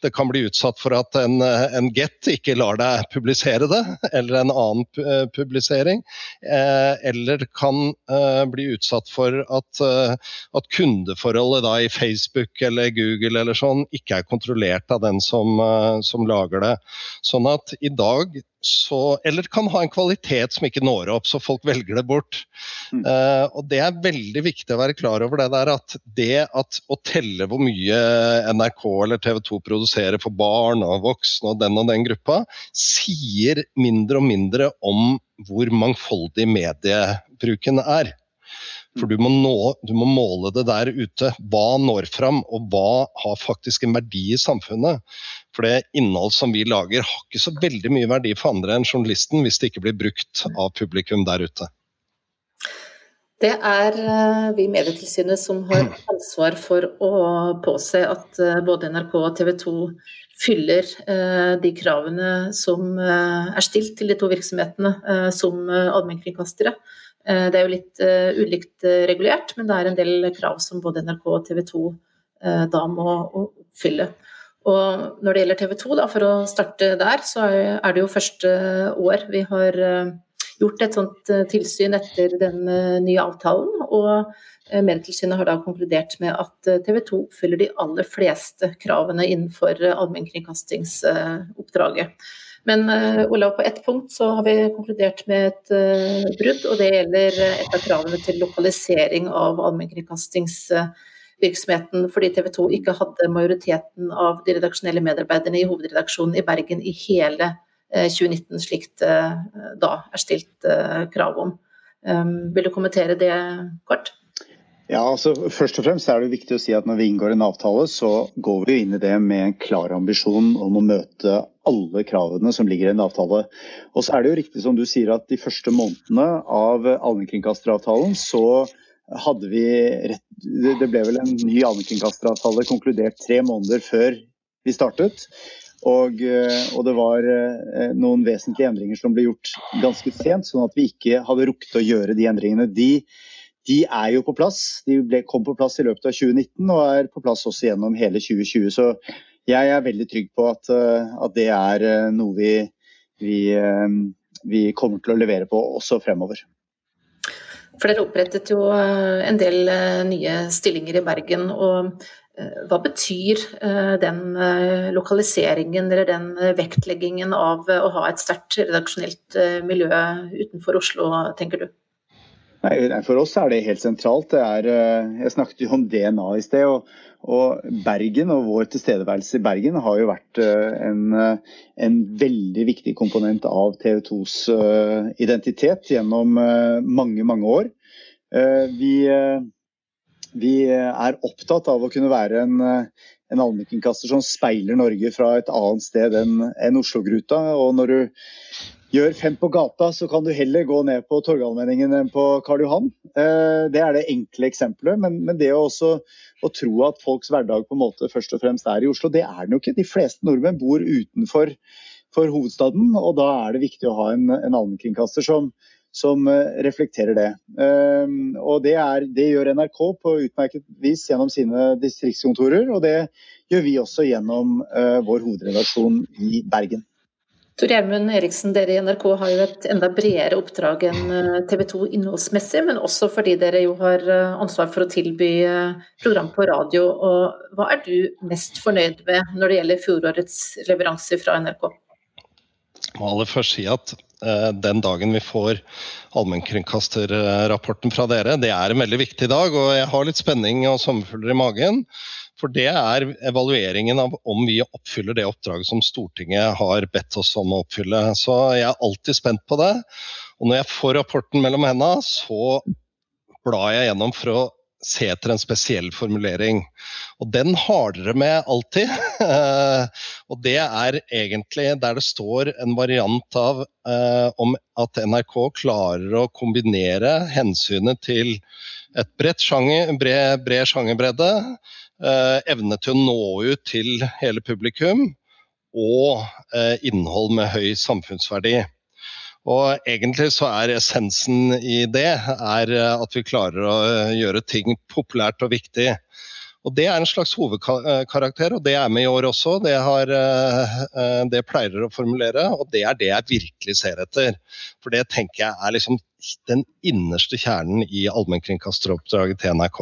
Det kan bli utsatt for at en, en Get ikke lar deg publisere det, eller en annen eh, publisering. Eh, eller kan eh, bli utsatt for at, at kundeforholdet i Facebook eller Google eller sånn ikke er kontrollert av den som, som lager det. Sånn at i dag så, eller kan ha en kvalitet som ikke når opp, så folk velger det bort. Mm. Uh, og Det er veldig viktig å være klar over det der at det at å telle hvor mye NRK eller TV 2 produserer for barn og voksne og den og den gruppa, sier mindre og mindre om hvor mangfoldig mediebruken er. For du må, nå, du må, måle det der ute. Hva når fram, og hva har faktisk en verdi i samfunnet? For det innhold som vi lager har ikke så veldig mye verdi for andre enn journalisten hvis det ikke blir brukt av publikum der ute. Det er eh, vi i Medietilsynet som har (clears throat) ansvar for å påse at eh, både NRK og TV 2 fyller eh, de kravene som er stilt til de to virksomhetene som allmennkringkastere. Det er jo litt ulikt regulert, men det er en del krav som både NRK og TV 2 da må oppfylle. Og når det gjelder TV 2, da, for å starte der, så er det jo første år vi har eh, gjort et sånt eh, tilsyn etter den eh, nye avtalen. Og Medietilsynet har da konkludert med at TV 2 oppfyller de aller fleste kravene innenfor allmennkringkastingsoppdraget. Men Olav, på ett punkt så har vi konkludert med et brudd, og det gjelder et av kravene til lokalisering av allmennkringkastingsoppdraget virksomheten fordi TV 2 ikke hadde majoriteten av de redaksjonelle medarbeiderne i hovedredaksjonen i Bergen i hele 2019, eh, slik det da er stilt eh, krav om. Um, vil du kommentere det kort? Ja, altså Først og fremst er det viktig å si at når vi inngår en avtale, så går vi inn i det med en klar ambisjon om å møte alle kravene som ligger i en avtale. Og så er det jo riktig som du sier at de første månedene av allmennkringkasteravtalen så hadde vi rett, Det ble vel en ny allmennkringkasteravtale konkludert tre måneder før vi startet. Og, eh, og, det var eh, noen vesentlige endringer som ble gjort ganske sent, sånn at vi ikke hadde rukket å gjøre de endringene. De, de er jo på plass. De ble, kom på plass i løpet av 2019 og er på plass også gjennom hele 2020. Så jeg er veldig trygg på at, at det er noe vi, vi, vi kommer til å levere på også fremover. For dere opprettet jo en del nye stillinger i Bergen. og Eh, hva betyr eh, den eh, lokaliseringen eller den vektleggingen av å ha et sterkt redaksjonelt miljø utenfor Oslo, tenker du? Nei, for oss er det helt sentralt. Det er, jeg snakket jo om DNA i sted. Og, og, Bergen og vår tilstedeværelse i Bergen har jo vært en, en veldig viktig komponent av TV 2s identitet gjennom mange, mange år. Vi vi er opptatt av å kunne være en, en allmennkringkaster som speiler Norge fra et annet sted enn en Oslo-gruta. Og når du gjør fem på gata, så kan du heller gå ned på Torgallmenningen enn på Karl Johan. Eh, det er det enkle eksempelet. Men, men det å også å tro at folks hverdag på en måte først og fremst er i Oslo, det er den jo ikke. De fleste nordmenn bor utenfor for hovedstaden, og da er det viktig å ha en, en allmennkringkaster som, som eh, reflekterer det. Ehm, og det, er, det, gjør NRK på utmerket vis gjennom sine distriktskontorer, og det gjør vi også gjennom eh, vår hovedredaksjon i Bergen. Tor Gjermund Eriksen, dere i NRK har jo et enda bredere oppdrag enn eh, TV 2 innholdsmessig, men også fordi dere jo har ansvar for å tilby program på radio. Og hva er du mest fornøyd med når det gjelder fjorårets leveranser fra NRK? Jeg må aller først si at Eh, den dagen vi får allmennkringkasterrapporten fra dere. Det er en veldig viktig dag, og jeg har litt spenning og sommerfugler i magen. For det er evalueringen av om vi oppfyller det oppdraget som Stortinget har bedt oss om å oppfylle. Så jeg er alltid spent på det. Og når jeg får rapporten mellom hendene, så blar jeg gjennom for å se etter en spesiell formulering. Og den har dere med alltid. (laughs) og det er egentlig der det står en variant av eh, om at NRK klarer å kombinere hensynet til et bredt sjanger, bred, bred sjangerbredde, evne til å nå ut til hele publikum, og eh, innhold med høy samfunnsverdi. Og egentlig så er essensen i det er eh, at vi klarer å eh, gjøre ting populært og viktig. Og Det er en slags hovedkarakter, og det er med i år også. Det, har, eh, det pleier å formulere, og det er det jeg virkelig ser etter. For det tenker jeg er liksom den innerste kjernen i allmennkringkasteroppdraget til NRK.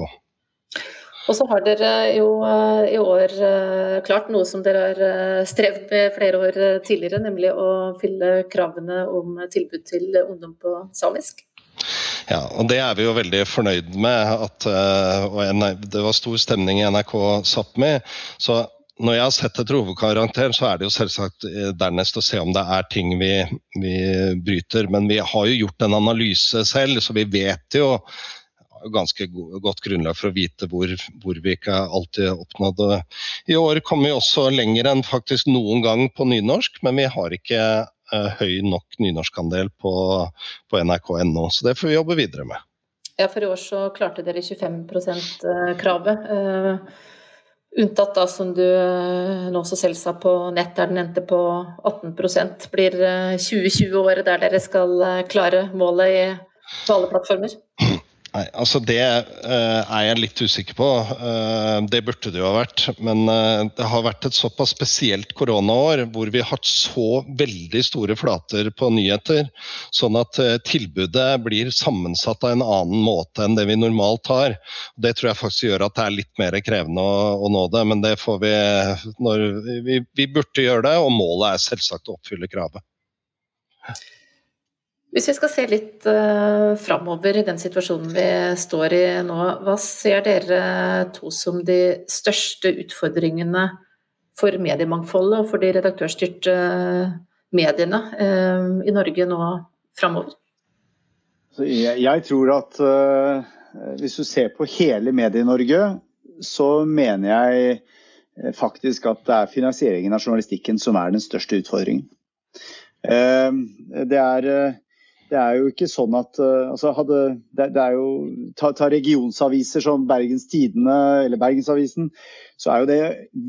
Og så har dere jo eh, i år eh, klart noe som dere har eh, strevd med flere år tidligere, nemlig å fylle kravene om tilbud til ungdom på samisk. Ja, og Det er vi jo veldig fornøyd med. At, og det var stor stemning i NRK Sápmi. Så når jeg har sett et hovedkarakteren, så er det jo selvsagt dernest å se om det er ting vi, vi bryter. Men vi har jo gjort en analyse selv, så vi vet jo ganske godt grunnlag for å vite hvor, hvor vi ikke alltid oppnådde. I år kommer vi også lenger enn faktisk noen gang på nynorsk, men vi har ikke uh, høy nok nynorskandel på, på nrk.no. Så det får vi jobbe videre med. Ja, for i år så klarte dere 25 %-kravet. Uh, eh, unntatt da som du nå så selv sa på nett, der den endte på 18% Blir 2020 året der dere skal klare målet i, på alle plattformer? Nei, altså Det uh, er jeg litt usikker på. Uh, det burde det jo ha vært. Men uh, det har vært et såpass spesielt koronaår hvor vi har hatt så veldig store flater på nyheter. Sånn at tilbudet blir sammensatt av en annen måte enn det vi normalt har. Det tror jeg faktisk gjør at det er litt mer krevende å, å nå det. Men det får vi når vi, vi burde gjøre det, og målet er selvsagt å oppfylle kravet. Hvis vi skal se litt uh, framover i den situasjonen vi står i nå, hva ser dere to som de største utfordringene for mediemangfoldet og for de redaktørstyrte mediene uh, i Norge nå framover? Jeg, jeg, tror at uh, hvis du ser på hele Medie-Norge, så mener jeg faktisk at det er finansieringen av journalistikken som er den største utfordringen. Det er det er jo ikke sånn at uh, altså hadde, det, det, er jo, ta, ta, regionsaviser som Bergens Tidende eller Bergensavisen, så er jo det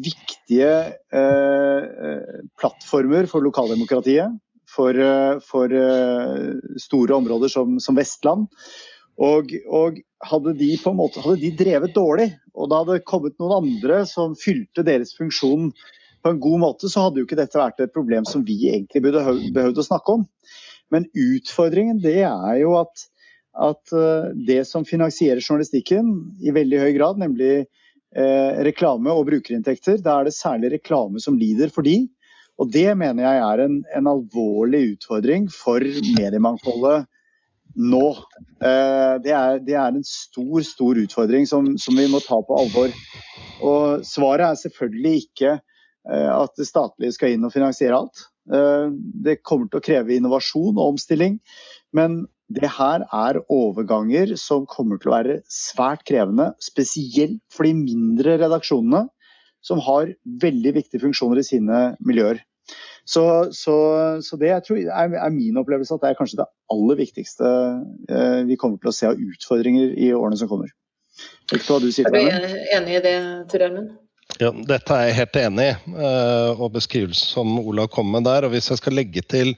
viktige uh, plattformer for lokaldemokratiet. For, uh, for store områder som, som, Vestland. Og, og hadde, de måte, hadde de drevet dårlig, og det hadde kommet noen andre som fylte deres funksjon på en god måte, så hadde jo ikke dette vært et problem som vi egentlig burde behøvd å snakke om. Men utfordringen det er jo at, at eh, det som finansierer journalistikken i veldig høy grad, nemlig eh, reklame og brukerinntekter, da er det særlig reklame som lider for de. Og det mener jeg er en, en alvorlig utfordring for mediemangfoldet nå. Eh, det, er, det, er, en stor, stor utfordring som, som, vi må ta på alvor. Og svaret er selvfølgelig ikke eh, at det statlige skal inn og finansiere alt. Eh, det kommer til å kreve innovasjon og omstilling. Men det her er overganger som kommer til å være svært krevende, spesielt for de mindre redaksjonene som har veldig viktige funksjoner i sine miljøer. Så, så, så det er, er, min opplevelse at det er kanskje det aller viktigste eh, vi kommer til å se av utfordringer i årene som kommer. Ikke hva du sier, er du enig i det, Tor Gjermund? Ja, dette er jeg helt enig i, uh, og beskrivelsen som Olav kom med der. og Hvis jeg skal legge til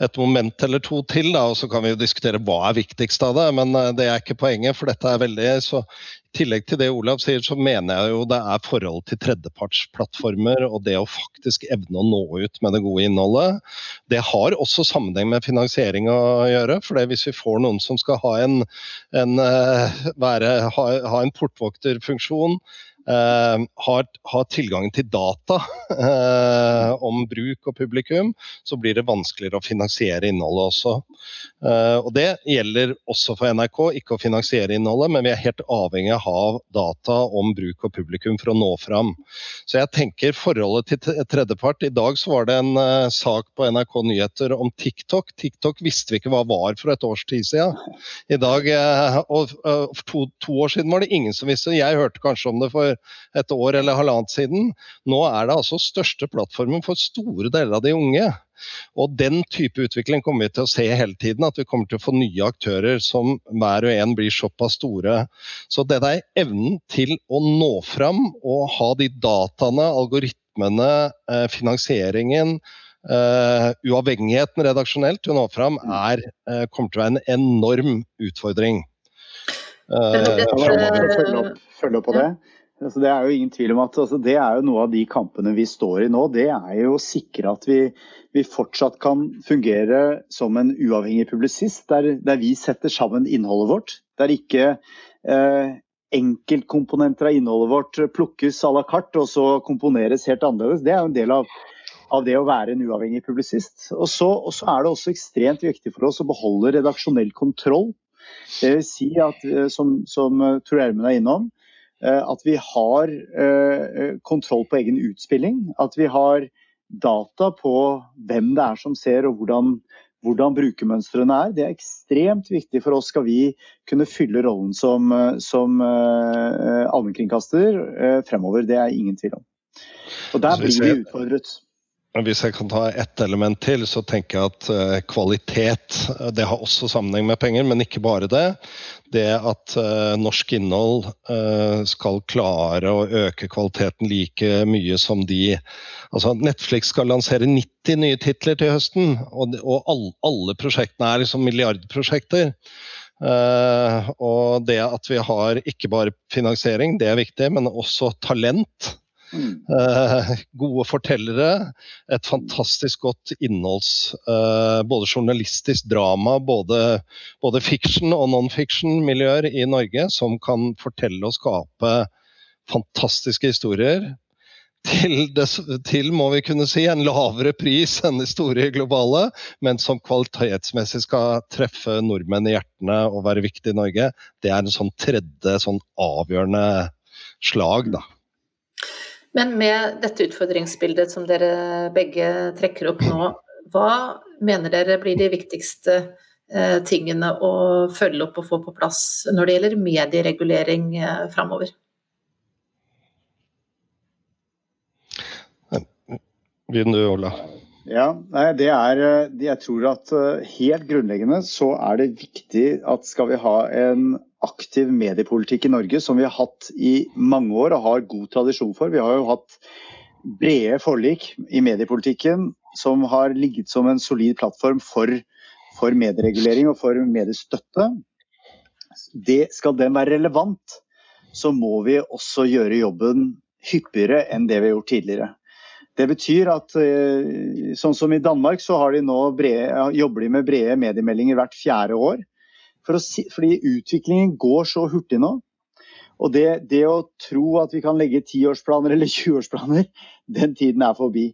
et moment eller to til, da, og så kan vi jo diskutere hva er viktigst av det. Men uh, det er ikke poenget, for dette er veldig så I tillegg til det Olav sier, så mener jeg jo det er forhold til tredjepartsplattformer og det å faktisk evne å nå ut med det gode innholdet. Det har også sammenheng med finansiering å gjøre. for Hvis vi får noen som skal ha en, en, uh, være, ha, ha en portvokterfunksjon, Uh, har, har, tilgang til data eh, om bruk og publikum, så blir det vanskeligere å finansiere innholdet også. Eh, og Det gjelder også for NRK, ikke å finansiere innholdet, men vi er helt avhengig av data om bruk og publikum for å nå fram. Så jeg tenker forholdet til tredjepart. I dag så var det en sak på NRK Nyheter om TikTok. TikTok visste vi ikke hva var for et års tid siden. I dag, og For to, to år siden var det ingen som visste. Jeg hørte kanskje om det for et år eller halvannet siden. Nå er det altså største plattformen for store deler av de unge. Og Den type utvikling kommer vi til å se hele tiden. At vi kommer til å få nye aktører som hver og en blir såpass store. Så det er evnen til å nå fram og ha de dataene, algoritmene, eh, finansieringen, Uh, uavhengigheten redaksjonelt til å nå fram er, uh, kommer til å være en enorm utfordring. Uh, følge, opp, følge opp på det. Altså, det er jo ingen tvil om at altså, det er jo noe av de kampene vi står i nå. Det er jo å sikre at vi, vi fortsatt kan fungere som en uavhengig publisist, der, der vi setter sammen innholdet vårt. Der ikke eh, enkeltkomponenter av innholdet vårt plukkes à la carte og så komponeres helt annerledes. Det er jo en del av, av det å være en uavhengig publisist. Og så, og så er det også ekstremt viktig for oss å beholde redaksjonell kontroll. Det vil si at, eh, som, som Tor Gjermund er innom, Eh, at vi har eh, kontroll på egen utspilling. At vi har data på hvem det er som ser og hvordan, hvordan brukermønstrene er. Det er ekstremt viktig for oss skal vi kunne fylle rollen som, som allmennkringkaster fremover. Det er ingen tvil om. Og der blir vi utfordret. Hvis jeg kan ta ett element til, så tenker jeg at uh, kvalitet det har også sammenheng med penger, men ikke bare det. Det at uh, norsk innhold skal klare å øke kvaliteten like mye som de Altså Netflix skal lansere 90 nye titler til høsten, og alle prosjektene er liksom milliardprosjekter. og det at vi har ikke bare finansiering, det er viktig, men også talent Mm. Uh, gode fortellere. Et fantastisk godt innholds... Uh, både journalistisk drama, både, både fiction og non-fiction-miljøer i Norge som kan fortelle og skape fantastiske historier. Til, det, til, må vi kunne si, en lavere pris enn de store globale, men som kvalitetsmessig skal treffe nordmenn i hjertene og være viktig i Norge. Det er en sånn tredje sånn avgjørende slag, da. Men med dette utfordringsbildet som dere begge trekker opp nå, hva mener dere blir de viktigste eh, tingene å følge opp og få på plass når det gjelder medieregulering eh, framover? Begynn du, Ola. Ja, nei, det er, eh, Jeg tror at helt grunnleggende så er det viktig at skal vi ha en aktiv mediepolitikk i Norge, som vi har hatt i mange år og har god tradisjon for. Vi har jo hatt brede forlik i mediepolitikken som har ligget som en solid plattform for, for medieregulering og for mediestøtte. det, skal den være relevant, så må vi også gjøre jobben hyppigere enn det vi har gjort tidligere. Det betyr at eh, sånn som i Danmark, så de brede, jobber de med brede mediemeldinger hvert fjerde år. For å, fordi utviklingen går så hurtig nå. Og det, det å tro at vi kan legge tiårsplaner eller 20-årsplaner, den tiden er forbi.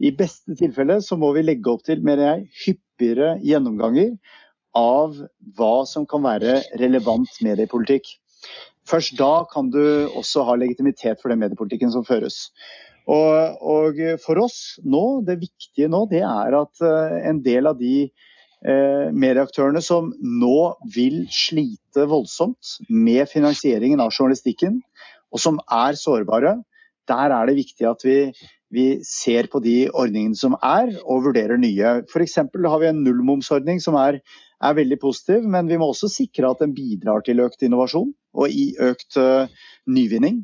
I beste tilfelle så må vi legge opp til mer jeg, hyppigere gjennomganger av hva som kan være relevant mediepolitikk. Først da kan du også ha legitimitet for den mediepolitikken som føres. Og, og, for oss nå, det viktige nå, det er at uh, en del av de medieaktørene som nå vil slite voldsomt med finansieringen av journalistikken, og som er sårbare, der er det viktig at vi, vi ser på de ordningene som er, og vurderer nye. F.eks. har vi en nullmomsordning som er er veldig positiv, men vi må også sikre at den bidrar til økt innovasjon og i økt uh, nyvinning.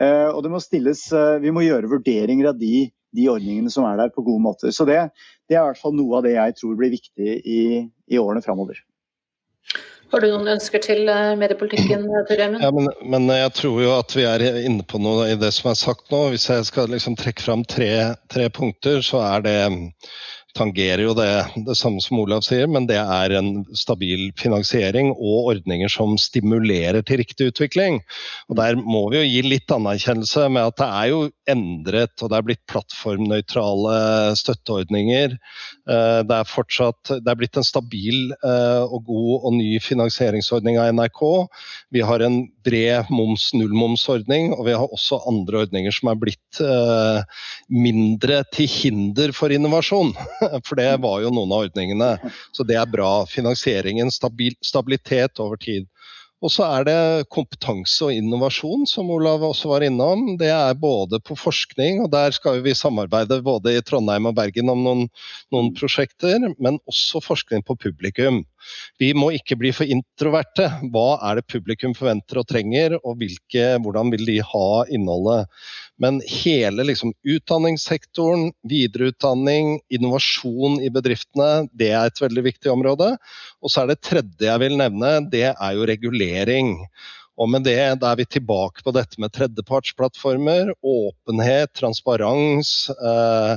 Uh, og må stilles, uh, vi må gjøre vurderinger av de, de, ordningene som er der på gode måter. Så det, det, er i hvert fall noe av det jeg tror blir viktig i, i årene framover. Har du noen ønsker til mediepolitikken, (clears throat) Tor Ja, men, men, jeg tror jo at vi er inne på noe i det som er sagt nå. Hvis jeg skal liksom trekke fram tre, tre punkter, så er det tangerer jo det, det samme som Olav sier, men det er en stabil finansiering og ordninger som stimulerer til riktig utvikling. Og Der må vi jo gi litt anerkjennelse med at det er jo endret, og det er blitt plattformnøytrale støtteordninger. Eh, det er fortsatt det er blitt en stabil eh, og god og ny finansieringsordning av NRK. Vi har en bred moms nullmomsordning, og vi har også andre ordninger som er blitt eh, mindre til hinder for innovasjon. (laughs) (laughs) For det var jo noen av ordningene. Så det er bra. Finansieringen, stabil, stabilitet over tid. Og så er det kompetanse og innovasjon, som Olav også var innom. Det er både på forskning, og der skal vi samarbeide både i Trondheim og Bergen om noen, noen prosjekter, men også forskning på publikum. Vi må ikke bli for introverte. Hva er det publikum forventer og trenger, og hvilke, hvordan vil de ha innholdet? Men hele liksom, utdanningssektoren, videreutdanning, innovasjon i bedriftene, det er et veldig viktig område. Og så er det tredje jeg vil nevne, det er jo regulering. Og med det da er vi tilbake på dette med tredjepartsplattformer, åpenhet, transparens, eh,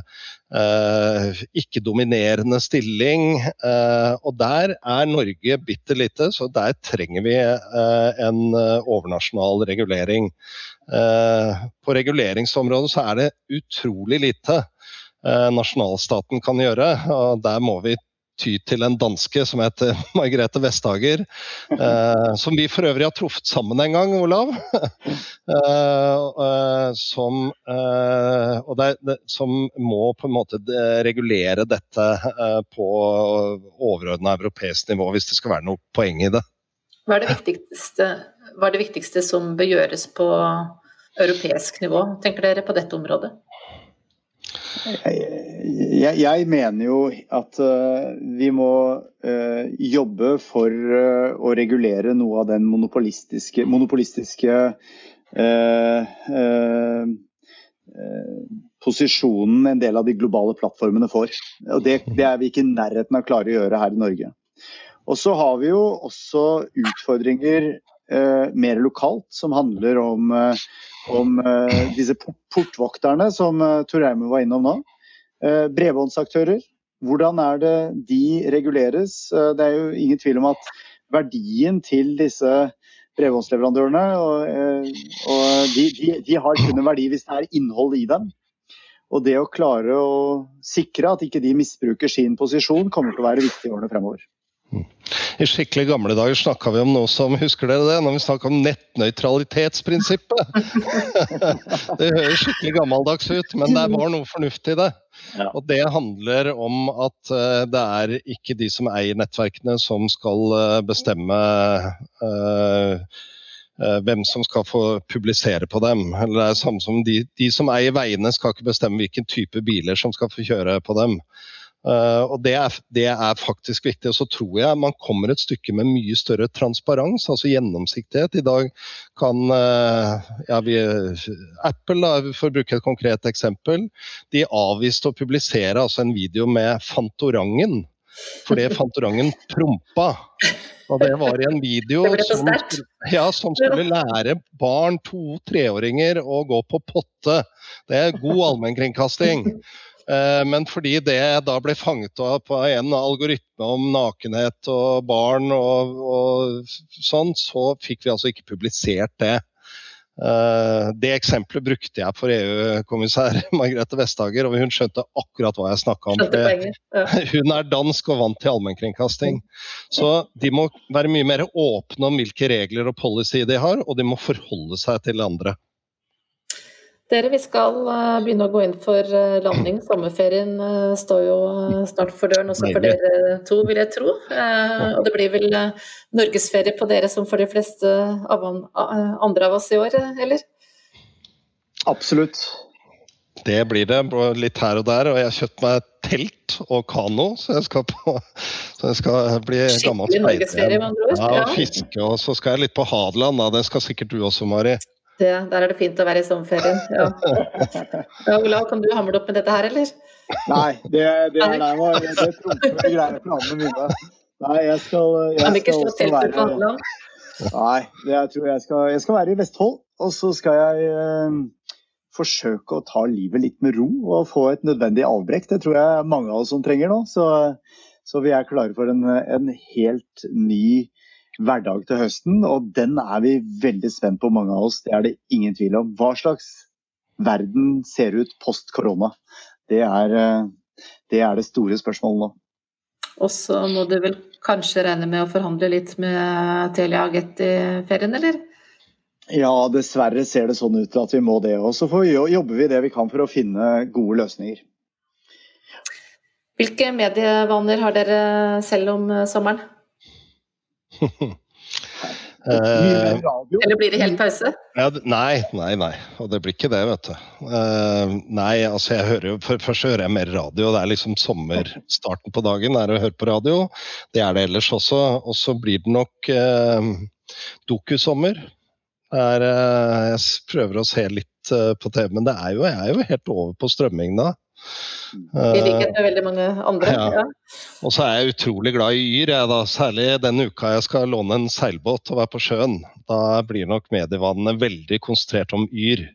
ikke-dominerende stilling. Eh, og der er Norge bitte lite, så der trenger vi eh, en eh, overnasjonal regulering. Eh, på reguleringsområdet så er det utrolig lite nasjonalstaten kan gjøre. og Der må vi ty til en danske som heter (laughs) Margrethe Vestager. Eh, som vi for øvrig har truffet sammen en gang, Olav. (laughs) eh, eh, som, eh, det, det, som, må på en måte regulere dette eh, på overordna europeisk nivå, hvis det skal være noe poeng i det. Hva er det viktigste, hva er det viktigste som bør gjøres på europeisk nivå, tenker dere på dette området? Jeg, jeg, mener jo at uh, vi må uh, jobbe for uh, å regulere noe av den monopolistiske, monopolistiske posisjonen en del av de globale plattformene får. Og det, det, er vi ikke i nærheten av å klare å gjøre her i Norge. Og så har vi jo også utfordringer mer lokalt, som handler om om disse portvokterne som Tor Eimer var innom nå. Uh, bredbåndsaktører, hvordan er det de reguleres? Uh, det er jo ingen tvil om at verdien til disse bredbåndsleverandørene og, og de, de, de, har kun en verdi hvis det er innhold i dem. Og det å klare å sikre at ikke de misbruker sin posisjon, kommer til å være viktig i årene fremover. I skikkelig gamle dager snakka vi om noe som Husker dere det? Når vi snakka om nettnøytralitetsprinsippet. (laughs) det høres skikkelig gammeldags ut, men det var noe fornuftig i det. Ja. Og det handler om at uh, det er ikke de som eier nettverkene som skal uh, bestemme uh, hvem som skal få publisere på dem. Eller det er samme som de, de som eier veiene skal ikke bestemme hvilken type biler som skal få kjøre på dem. Uh, og det er, det er, faktisk viktig. Og så tror jeg man kommer et stykke med mye større transparens, altså gjennomsiktighet. I dag kan uh, ja, vi, Apple, da, for å bruke et konkret eksempel, de avviste å publisere altså en video med Fantorangen. fordi (laughs) Fantorangen prompa. Og det var i en video (laughs) som, ja, som skulle lære barn, to-treåringer, å gå på potte. Det er god allmennkringkasting. (laughs) Eh, men fordi det da ble fanget opp av en algoritme om nakenhet og barn og, og sånn, så fikk vi altså ikke publisert det. Eh, det eksempelet brukte jeg for EU-kommissær (laughs) Margrethe Vestager, og hun skjønte akkurat hva jeg snakka om. (laughs) Hun er dansk og vant til allmennkringkasting. Så de må være mye mer åpne om hvilke regler og policy de har, og de må forholde seg til andre. Dere, vi skal eh, begynne å gå inn for eh, landing. (clears throat) Sommerferien eh, står jo snart for døren, også for dere to, vil jeg tro. Og det blir vel norgesferie på dere som for de fleste av andre av oss i år, eller? Absolutt. Det blir det, litt her og der. Og jeg har kjøpt meg telt og kano, så jeg skal, på, så jeg skal bli gammel speider. Ja, og fiske, og så skal jeg litt på Hadeland. Da. Det skal sikkert du også, Mari. Det, der er det fint å være i sommerferien. Ja. (laughs) ja, Olav, kan du hamle opp med dette her, eller? Nei, det, det, det, var, det trumfer greier planene mine. Nei, jeg skal, jeg kan ikke slå teltet på Hadeland? Nei, det, jeg tror jeg skal, jeg skal være i Vestfold. Og så skal jeg eh, forsøke å ta livet litt med ro og få et nødvendig avbrekk. Det tror jeg mange av oss som trenger nå. Så, så vi er klare for en, en helt ny hverdag til høsten, og den er vi veldig spent på, mange av oss. Det er det ingen tvil om. Hva slags verden ser ut post korona? Det, eh, det er det store spørsmålet nå. Og så må du vel kanskje regne med å forhandle litt med Telia Agett i ferien, eller? Ja, dessverre ser det sånn ut at vi må det. Og så jobber vi det vi kan for å finne gode løsninger. Hvilke medievaner har dere selv om sommeren? Uh, Eller blir det helt pause? Ja, nei, nei, nei. Og det blir ikke det, vet du. Uh, nei, altså jeg hører jo for, Først hører jeg mer radio. Det er liksom sommerstarten på dagen er å høre på radio. Det er det ellers også. Og så blir det nok uh, dokusommer. Uh, jeg prøver å se litt på TV, men det er jo, jeg er jo helt over på strømming da. I likhet med veldig mange andre. Ja. ja. Og så er jeg utrolig glad i Yr, jeg da. Særlig den uka jeg skal låne en seilbåt og være på sjøen. Da blir nok medievannet veldig konsentrert om Yr.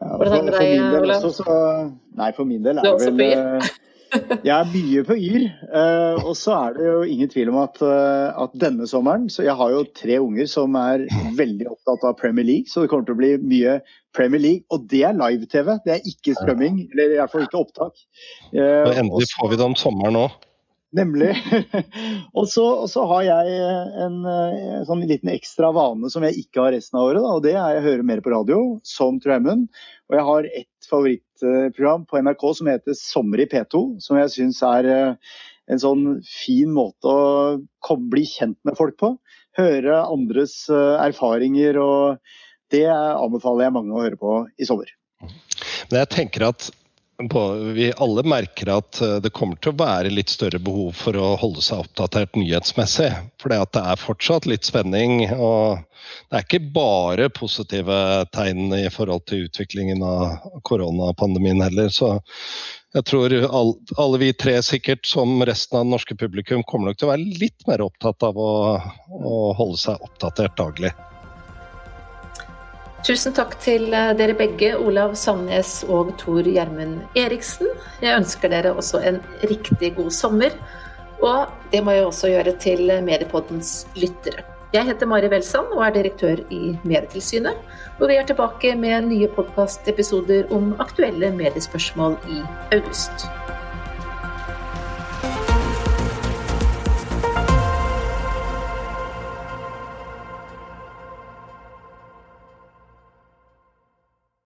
Ja, for, for, min del også, så Nei, for min del er det vel jeg er mye på Yr. Uh, og så er det jo ingen tvil om at, uh, at, denne sommeren Så jeg har jo tre unger som er veldig opptatt av Premier League, så det kommer til å bli mye Premier League. Og det er live-TV, det er ikke strømming. Eller i hvert fall ikke opptak. Uh, endelig får vi det om sommeren òg. Nemlig. (laughs) og, så, og, så, har jeg en, en, sånn liten ekstra vane som jeg ikke har resten av året. Da, og det er å høre mer på radio, som Tremund. Og jeg har ett favorittprogram på NRK som heter Sommer i P2, som jeg syns er eh, en sånn fin måte å bli kjent med folk på. Høre andres eh, erfaringer, og det anbefaler jeg mange å høre på i sommer. Men jeg tenker at vi alle merker at eh, det kommer til å være litt større behov for å holde seg oppdatert nyhetsmessig. For det er fortsatt litt spenning. og Det er ikke bare positive tegn i forhold til utviklingen av koronapandemien heller. Så jeg tror alle vi tre sikkert, som resten av det norske publikum, kommer nok til å være litt mer opptatt av å, å holde seg oppdatert daglig. Tusen takk til eh, dere begge, Olav Sandnes og Tor Gjermund Eriksen. Jeg ønsker dere også en riktig god sommer. Og det må jeg også gjøre til Mediepoddens lyttere. Jeg heter Mari Welsand og er direktør i Medietilsynet. Og vi er tilbake med nye podkastepisoder om aktuelle mediespørsmål i august.